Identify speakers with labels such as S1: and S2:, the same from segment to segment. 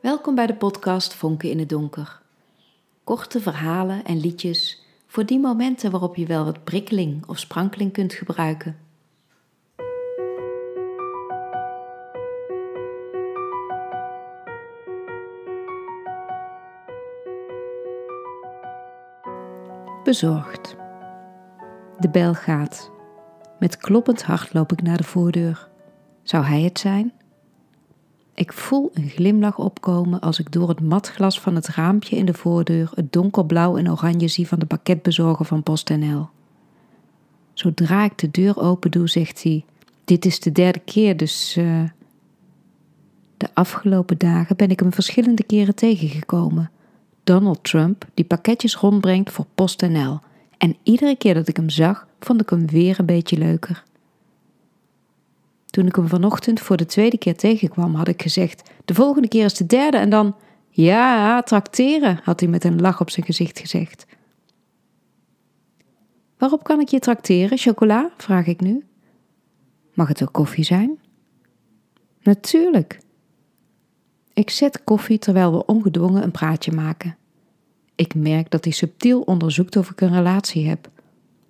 S1: Welkom bij de podcast Vonken in het Donker. Korte verhalen en liedjes voor die momenten waarop je wel wat prikkeling of sprankeling kunt gebruiken. Bezorgd. De bel gaat. Met kloppend hart loop ik naar de voordeur. Zou hij het zijn? Ik voel een glimlach opkomen als ik door het matglas van het raampje in de voordeur het donkerblauw en oranje zie van de pakketbezorger van PostNL. Zodra ik de deur open doe, zegt hij: Dit is de derde keer, dus. Uh... De afgelopen dagen ben ik hem verschillende keren tegengekomen. Donald Trump, die pakketjes rondbrengt voor PostNL. En iedere keer dat ik hem zag, vond ik hem weer een beetje leuker. Toen ik hem vanochtend voor de tweede keer tegenkwam, had ik gezegd: De volgende keer is de derde en dan. Ja, trakteren, had hij met een lach op zijn gezicht gezegd. Waarop kan ik je trakteren? Chocola? vraag ik nu. Mag het ook koffie zijn? Natuurlijk. Ik zet koffie terwijl we ongedwongen een praatje maken. Ik merk dat hij subtiel onderzoekt of ik een relatie heb.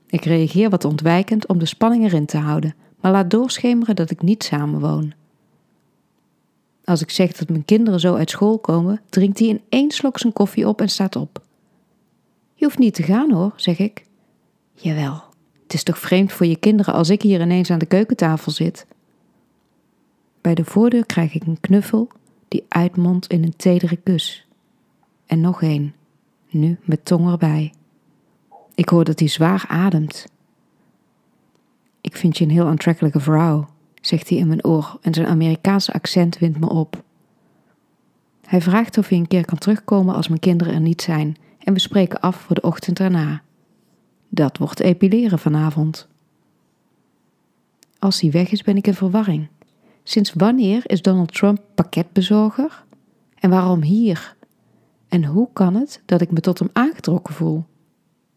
S1: Ik reageer wat ontwijkend om de spanning erin te houden maar laat doorschemeren dat ik niet samenwoon. Als ik zeg dat mijn kinderen zo uit school komen, drinkt hij in één slok zijn koffie op en staat op. Je hoeft niet te gaan hoor, zeg ik. Jawel, het is toch vreemd voor je kinderen als ik hier ineens aan de keukentafel zit. Bij de voordeur krijg ik een knuffel die uitmondt in een tedere kus. En nog één, nu met tong erbij. Ik hoor dat hij zwaar ademt ik vind je een heel aantrekkelijke vrouw, zegt hij in mijn oor en zijn Amerikaanse accent wint me op. Hij vraagt of hij een keer kan terugkomen als mijn kinderen er niet zijn en we spreken af voor de ochtend daarna. Dat wordt epileren vanavond. Als hij weg is, ben ik in verwarring. Sinds wanneer is Donald Trump pakketbezorger? En waarom hier? En hoe kan het dat ik me tot hem aangetrokken voel?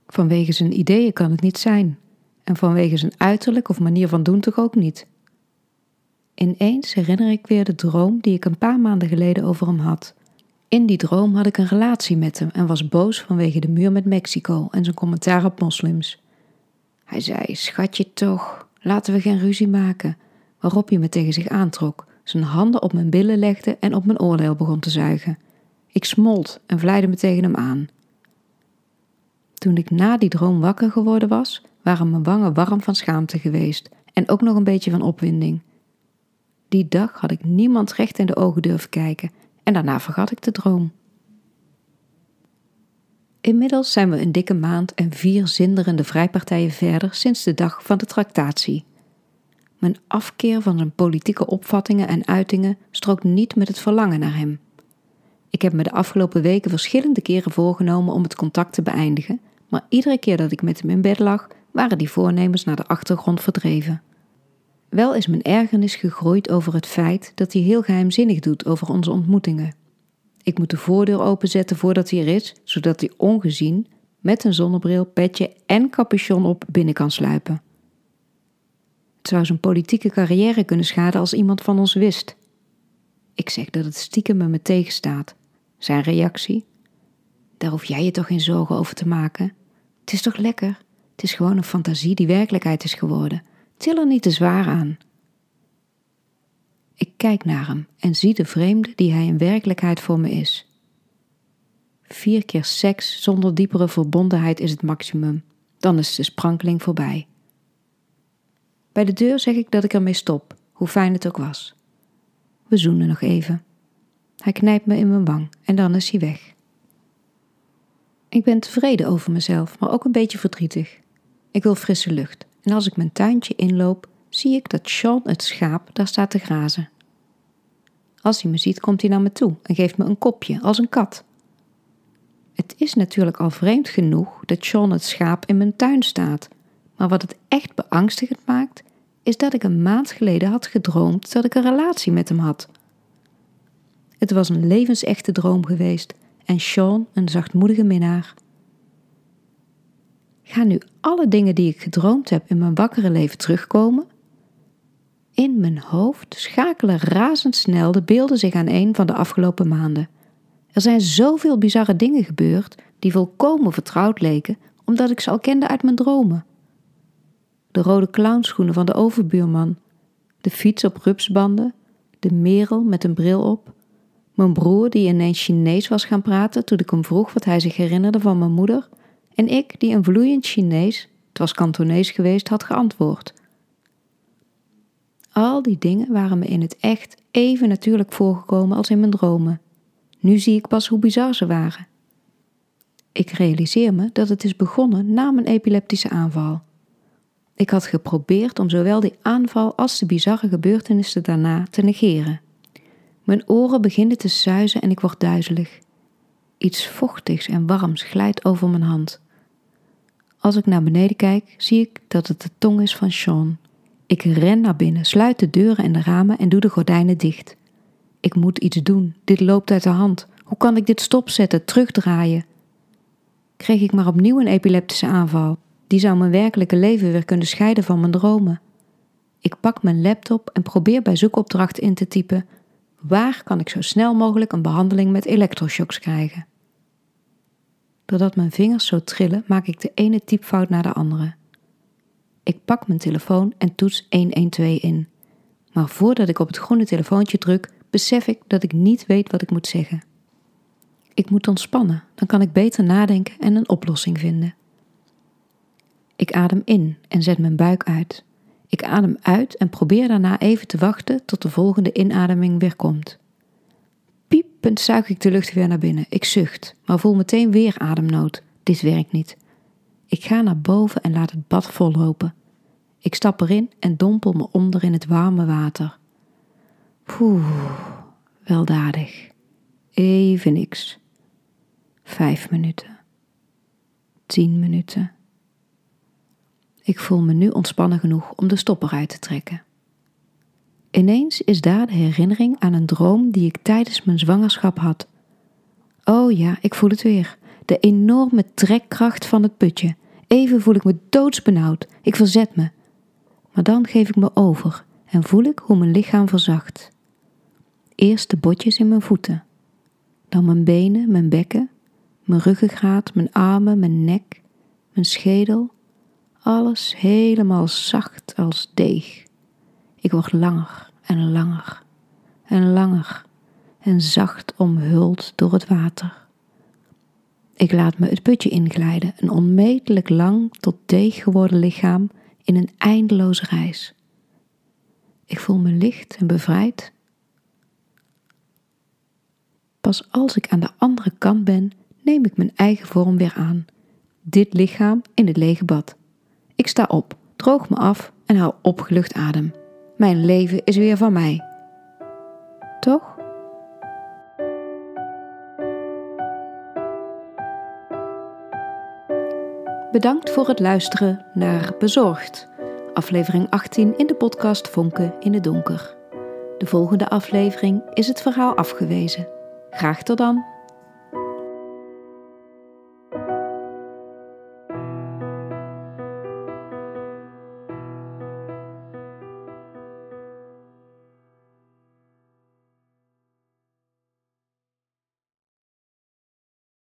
S1: Vanwege zijn ideeën kan het niet zijn en vanwege zijn uiterlijk of manier van doen toch ook niet. Ineens herinner ik weer de droom die ik een paar maanden geleden over hem had. In die droom had ik een relatie met hem en was boos vanwege de muur met Mexico en zijn commentaar op moslims. Hij zei: Schatje toch, laten we geen ruzie maken. Waarop hij me tegen zich aantrok, zijn handen op mijn billen legde en op mijn oordeel begon te zuigen. Ik smolt en vleide me tegen hem aan. Toen ik na die droom wakker geworden was, waren mijn wangen warm van schaamte geweest en ook nog een beetje van opwinding. Die dag had ik niemand recht in de ogen durven kijken en daarna vergat ik de droom. Inmiddels zijn we een dikke maand en vier zinderende vrijpartijen verder sinds de dag van de tractatie. Mijn afkeer van zijn politieke opvattingen en uitingen strookt niet met het verlangen naar hem. Ik heb me de afgelopen weken verschillende keren voorgenomen om het contact te beëindigen, maar iedere keer dat ik met hem in bed lag, waren die voornemens naar de achtergrond verdreven. Wel is mijn ergernis gegroeid over het feit dat hij heel geheimzinnig doet over onze ontmoetingen. Ik moet de voordeur openzetten voordat hij er is, zodat hij ongezien, met een zonnebril, petje en capuchon op binnen kan sluipen. Het zou zijn politieke carrière kunnen schaden als iemand van ons wist. Ik zeg dat het stiekem me me tegenstaat. Zijn reactie? Daar hoef jij je toch geen zorgen over te maken? Het is toch lekker? Het is gewoon een fantasie die werkelijkheid is geworden. Til er niet te zwaar aan. Ik kijk naar hem en zie de vreemde die hij in werkelijkheid voor me is. Vier keer seks zonder diepere verbondenheid is het maximum. Dan is de sprankeling voorbij. Bij de deur zeg ik dat ik ermee stop, hoe fijn het ook was. We zoenen nog even. Hij knijpt me in mijn wang en dan is hij weg. Ik ben tevreden over mezelf, maar ook een beetje verdrietig. Ik wil frisse lucht en als ik mijn tuintje inloop, zie ik dat Sean het schaap daar staat te grazen. Als hij me ziet, komt hij naar me toe en geeft me een kopje, als een kat. Het is natuurlijk al vreemd genoeg dat Sean het schaap in mijn tuin staat, maar wat het echt beangstigend maakt, is dat ik een maand geleden had gedroomd dat ik een relatie met hem had. Het was een levensechte droom geweest en Sean een zachtmoedige minnaar. Gaan nu alle dingen die ik gedroomd heb in mijn wakkere leven terugkomen? In mijn hoofd schakelen razendsnel de beelden zich aan een van de afgelopen maanden. Er zijn zoveel bizarre dingen gebeurd die volkomen vertrouwd leken, omdat ik ze al kende uit mijn dromen. De rode clownschoenen van de overbuurman, de fiets op rupsbanden, de merel met een bril op, mijn broer die ineens Chinees was gaan praten toen ik hem vroeg wat hij zich herinnerde van mijn moeder, en ik die een vloeiend Chinees, het was Kantonees geweest, had geantwoord. Al die dingen waren me in het echt even natuurlijk voorgekomen als in mijn dromen. Nu zie ik pas hoe bizar ze waren. Ik realiseer me dat het is begonnen na mijn epileptische aanval. Ik had geprobeerd om zowel die aanval als de bizarre gebeurtenissen daarna te negeren. Mijn oren beginnen te suizen en ik word duizelig. Iets vochtigs en warms glijdt over mijn hand. Als ik naar beneden kijk, zie ik dat het de tong is van Sean. Ik ren naar binnen, sluit de deuren en de ramen en doe de gordijnen dicht. Ik moet iets doen. Dit loopt uit de hand. Hoe kan ik dit stopzetten, terugdraaien? Kreeg ik maar opnieuw een epileptische aanval. Die zou mijn werkelijke leven weer kunnen scheiden van mijn dromen. Ik pak mijn laptop en probeer bij zoekopdracht in te typen: waar kan ik zo snel mogelijk een behandeling met elektroshocks krijgen? Doordat mijn vingers zo trillen, maak ik de ene typfout naar de andere. Ik pak mijn telefoon en toets 112 in. Maar voordat ik op het groene telefoontje druk, besef ik dat ik niet weet wat ik moet zeggen. Ik moet ontspannen, dan kan ik beter nadenken en een oplossing vinden. Ik adem in en zet mijn buik uit. Ik adem uit en probeer daarna even te wachten tot de volgende inademing weer komt. Piepend zuig ik de lucht weer naar binnen. Ik zucht, maar voel meteen weer ademnood. Dit werkt niet. Ik ga naar boven en laat het bad vollopen. Ik stap erin en dompel me onder in het warme water. Poeh, weldadig. Even niks. Vijf minuten. Tien minuten. Ik voel me nu ontspannen genoeg om de stopper uit te trekken. Ineens is daar de herinnering aan een droom die ik tijdens mijn zwangerschap had. Oh ja, ik voel het weer. De enorme trekkracht van het putje. Even voel ik me doodsbenauwd. Ik verzet me. Maar dan geef ik me over en voel ik hoe mijn lichaam verzacht. Eerst de botjes in mijn voeten, dan mijn benen, mijn bekken, mijn ruggengraat, mijn armen, mijn nek, mijn schedel. Alles helemaal zacht als deeg. Ik word langer en langer en langer en zacht omhuld door het water. Ik laat me het putje inglijden, een onmetelijk lang tot deeg geworden lichaam in een eindeloze reis. Ik voel me licht en bevrijd. Pas als ik aan de andere kant ben, neem ik mijn eigen vorm weer aan. Dit lichaam in het lege bad. Ik sta op, droog me af en haal opgelucht adem. Mijn leven is weer van mij. Toch? Bedankt voor het luisteren naar Bezorgd, aflevering 18 in de podcast Vonken in het Donker. De volgende aflevering is het verhaal afgewezen. Graag tot dan!